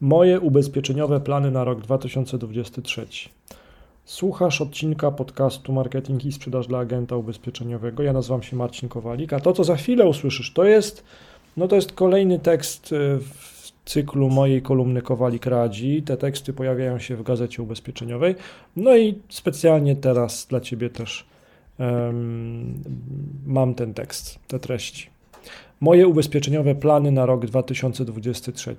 Moje ubezpieczeniowe plany na rok 2023. Słuchasz odcinka podcastu Marketing i Sprzedaż dla Agenta Ubezpieczeniowego. Ja nazywam się Marcin Kowalik, a to, co za chwilę usłyszysz, to jest, no to jest kolejny tekst e, w cyklu mojej kolumny Kowalik Radzi. Te teksty pojawiają się w Gazecie Ubezpieczeniowej. No i specjalnie teraz dla Ciebie też um, mam ten tekst, te treści. Moje ubezpieczeniowe plany na rok 2023.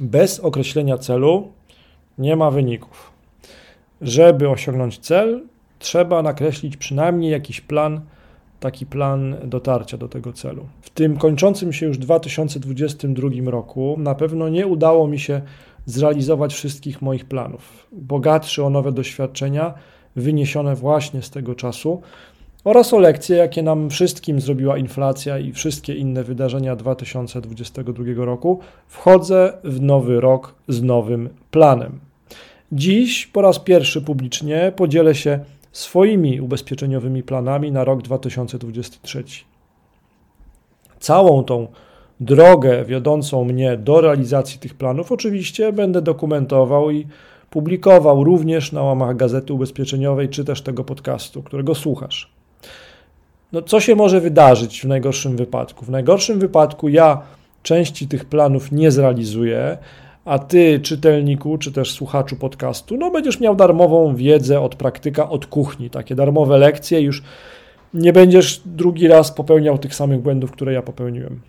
Bez określenia celu nie ma wyników. Żeby osiągnąć cel, trzeba nakreślić przynajmniej jakiś plan, taki plan dotarcia do tego celu. W tym kończącym się już 2022 roku na pewno nie udało mi się zrealizować wszystkich moich planów. Bogatszy o nowe doświadczenia wyniesione właśnie z tego czasu, oraz o lekcje, jakie nam wszystkim zrobiła inflacja i wszystkie inne wydarzenia 2022 roku, wchodzę w nowy rok z nowym planem. Dziś po raz pierwszy publicznie podzielę się swoimi ubezpieczeniowymi planami na rok 2023. Całą tą drogę wiodącą mnie do realizacji tych planów oczywiście będę dokumentował i publikował również na łamach Gazety Ubezpieczeniowej czy też tego podcastu, którego słuchasz no co się może wydarzyć w najgorszym wypadku? W najgorszym wypadku ja części tych planów nie zrealizuję, a ty, czytelniku, czy też słuchaczu podcastu, no będziesz miał darmową wiedzę od praktyka, od kuchni, takie darmowe lekcje, już nie będziesz drugi raz popełniał tych samych błędów, które ja popełniłem.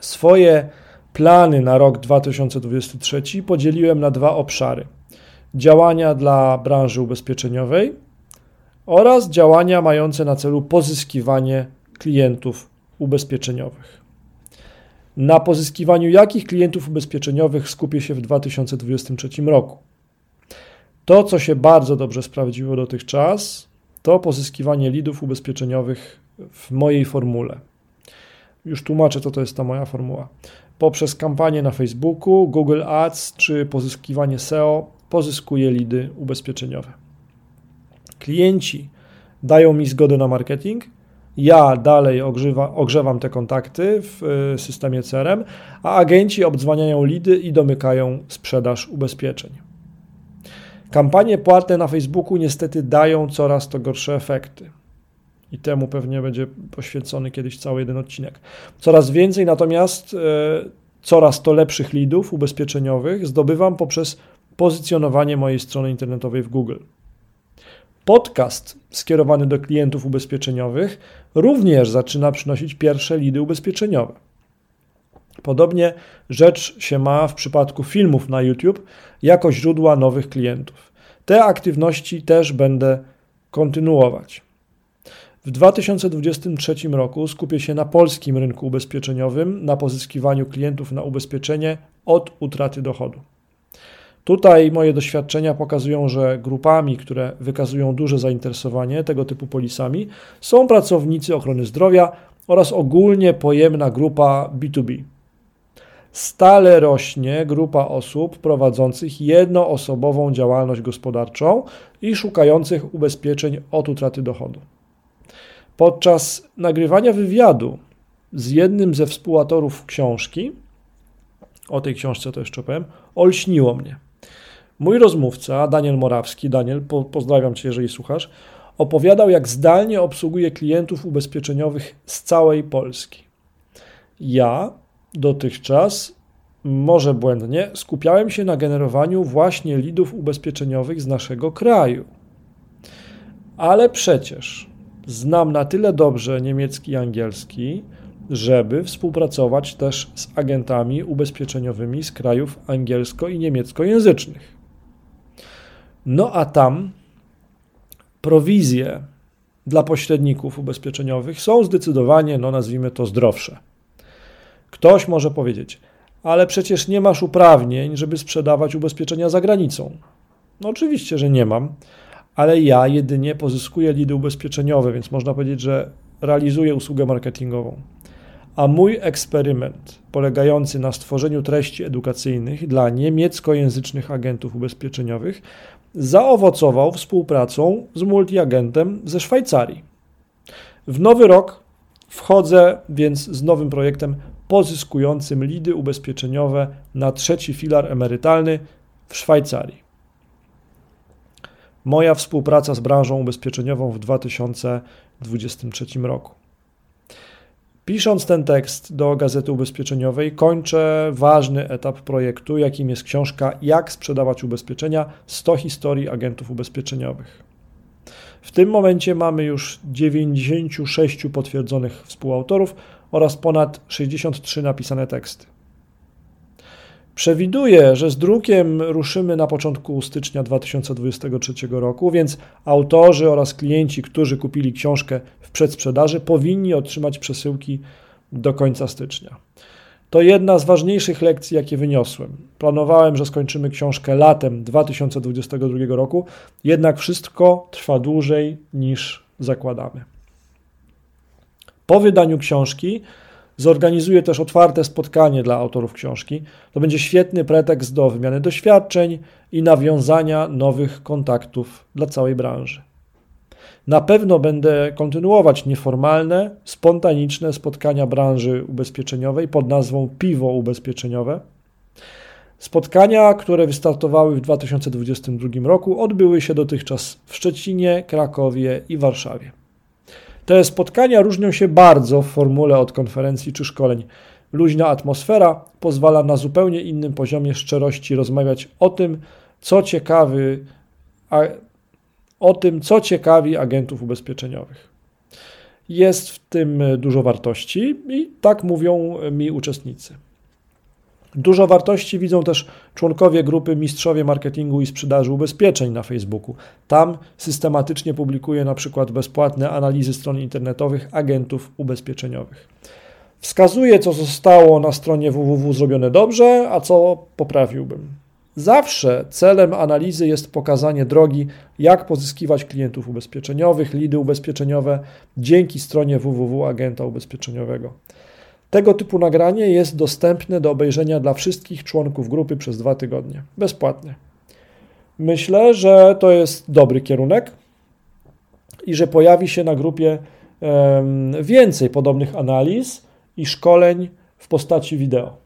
Swoje plany na rok 2023 podzieliłem na dwa obszary: działania dla branży ubezpieczeniowej oraz działania mające na celu pozyskiwanie klientów ubezpieczeniowych. Na pozyskiwaniu jakich klientów ubezpieczeniowych skupię się w 2023 roku? To, co się bardzo dobrze sprawdziło dotychczas, to pozyskiwanie lidów ubezpieczeniowych w mojej formule. Już tłumaczę, co to jest ta moja formuła. Poprzez kampanię na Facebooku, Google Ads czy pozyskiwanie SEO pozyskuję lidy ubezpieczeniowe. Klienci dają mi zgodę na marketing, ja dalej ogrzewa, ogrzewam te kontakty w y, systemie CRM, a agenci obdzwaniają lidy i domykają sprzedaż ubezpieczeń. Kampanie płatne na Facebooku niestety dają coraz to gorsze efekty. I temu pewnie będzie poświęcony kiedyś cały jeden odcinek. Coraz więcej natomiast, y, coraz to lepszych lidów ubezpieczeniowych zdobywam poprzez pozycjonowanie mojej strony internetowej w Google. Podcast skierowany do klientów ubezpieczeniowych również zaczyna przynosić pierwsze lidy ubezpieczeniowe. Podobnie rzecz się ma w przypadku filmów na YouTube jako źródła nowych klientów. Te aktywności też będę kontynuować. W 2023 roku skupię się na polskim rynku ubezpieczeniowym, na pozyskiwaniu klientów na ubezpieczenie od utraty dochodu. Tutaj moje doświadczenia pokazują, że grupami, które wykazują duże zainteresowanie tego typu polisami, są pracownicy ochrony zdrowia oraz ogólnie pojemna grupa B2B. Stale rośnie grupa osób prowadzących jednoosobową działalność gospodarczą i szukających ubezpieczeń od utraty dochodu. Podczas nagrywania wywiadu z jednym ze współautorów książki, o tej książce to jeszcze powiem, olśniło mnie. Mój rozmówca, Daniel Morawski, Daniel, po, pozdrawiam Cię, jeżeli słuchasz, opowiadał, jak zdalnie obsługuje klientów ubezpieczeniowych z całej Polski. Ja dotychczas, może błędnie, skupiałem się na generowaniu właśnie lidów ubezpieczeniowych z naszego kraju. Ale przecież znam na tyle dobrze niemiecki i angielski, żeby współpracować też z agentami ubezpieczeniowymi z krajów angielsko- i niemieckojęzycznych. No a tam prowizje dla pośredników ubezpieczeniowych są zdecydowanie, no nazwijmy to, zdrowsze. Ktoś może powiedzieć, ale przecież nie masz uprawnień, żeby sprzedawać ubezpieczenia za granicą. No oczywiście, że nie mam, ale ja jedynie pozyskuję lidy ubezpieczeniowe, więc można powiedzieć, że realizuję usługę marketingową. A mój eksperyment, polegający na stworzeniu treści edukacyjnych dla niemieckojęzycznych agentów ubezpieczeniowych, zaowocował współpracą z multiagentem ze Szwajcarii. W nowy rok wchodzę więc z nowym projektem pozyskującym lidy ubezpieczeniowe na trzeci filar emerytalny w Szwajcarii. Moja współpraca z branżą ubezpieczeniową w 2023 roku. Pisząc ten tekst do Gazety Ubezpieczeniowej, kończę ważny etap projektu, jakim jest książka Jak sprzedawać ubezpieczenia 100 historii agentów ubezpieczeniowych. W tym momencie mamy już 96 potwierdzonych współautorów oraz ponad 63 napisane teksty. Przewiduję, że z drukiem ruszymy na początku stycznia 2023 roku, więc autorzy oraz klienci, którzy kupili książkę w przedsprzedaży, powinni otrzymać przesyłki do końca stycznia. To jedna z ważniejszych lekcji, jakie wyniosłem. Planowałem, że skończymy książkę latem 2022 roku, jednak wszystko trwa dłużej niż zakładamy. Po wydaniu książki Zorganizuję też otwarte spotkanie dla autorów książki. To będzie świetny pretekst do wymiany doświadczeń i nawiązania nowych kontaktów dla całej branży. Na pewno będę kontynuować nieformalne, spontaniczne spotkania branży ubezpieczeniowej pod nazwą Piwo Ubezpieczeniowe. Spotkania, które wystartowały w 2022 roku, odbyły się dotychczas w Szczecinie, Krakowie i Warszawie. Te spotkania różnią się bardzo w formule od konferencji czy szkoleń. Luźna atmosfera pozwala na zupełnie innym poziomie szczerości rozmawiać o tym, co ciekawy, a, o tym, co ciekawi agentów ubezpieczeniowych. Jest w tym dużo wartości i tak mówią mi uczestnicy. Dużo wartości widzą też członkowie grupy Mistrzowie Marketingu i Sprzedaży Ubezpieczeń na Facebooku. Tam systematycznie publikuję na przykład bezpłatne analizy stron internetowych agentów ubezpieczeniowych. Wskazuję, co zostało na stronie www zrobione dobrze, a co poprawiłbym. Zawsze celem analizy jest pokazanie drogi, jak pozyskiwać klientów ubezpieczeniowych, lidy ubezpieczeniowe dzięki stronie www agenta ubezpieczeniowego. Tego typu nagranie jest dostępne do obejrzenia dla wszystkich członków grupy przez dwa tygodnie, bezpłatnie. Myślę, że to jest dobry kierunek i że pojawi się na grupie więcej podobnych analiz i szkoleń w postaci wideo.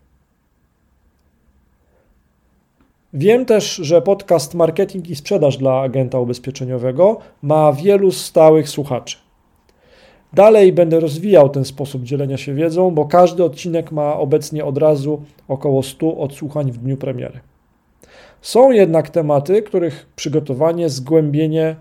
Wiem też, że podcast Marketing i Sprzedaż dla agenta ubezpieczeniowego ma wielu stałych słuchaczy. Dalej będę rozwijał ten sposób dzielenia się wiedzą, bo każdy odcinek ma obecnie od razu około 100 odsłuchań w dniu premiery. Są jednak tematy, których przygotowanie, zgłębienie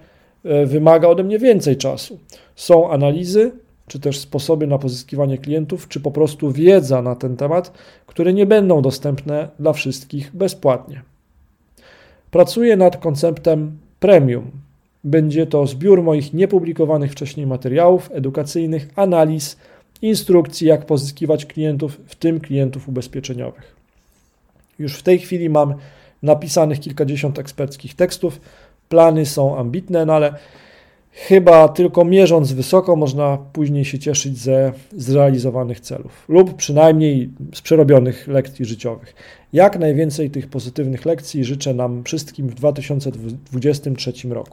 e, wymaga ode mnie więcej czasu. Są analizy, czy też sposoby na pozyskiwanie klientów, czy po prostu wiedza na ten temat, które nie będą dostępne dla wszystkich bezpłatnie. Pracuję nad konceptem premium, będzie to zbiór moich niepublikowanych wcześniej materiałów edukacyjnych, analiz, instrukcji, jak pozyskiwać klientów, w tym klientów ubezpieczeniowych. Już w tej chwili mam napisanych kilkadziesiąt eksperckich tekstów. Plany są ambitne, no ale chyba tylko mierząc wysoko można później się cieszyć ze zrealizowanych celów lub przynajmniej z przerobionych lekcji życiowych. Jak najwięcej tych pozytywnych lekcji życzę nam wszystkim w 2023 roku.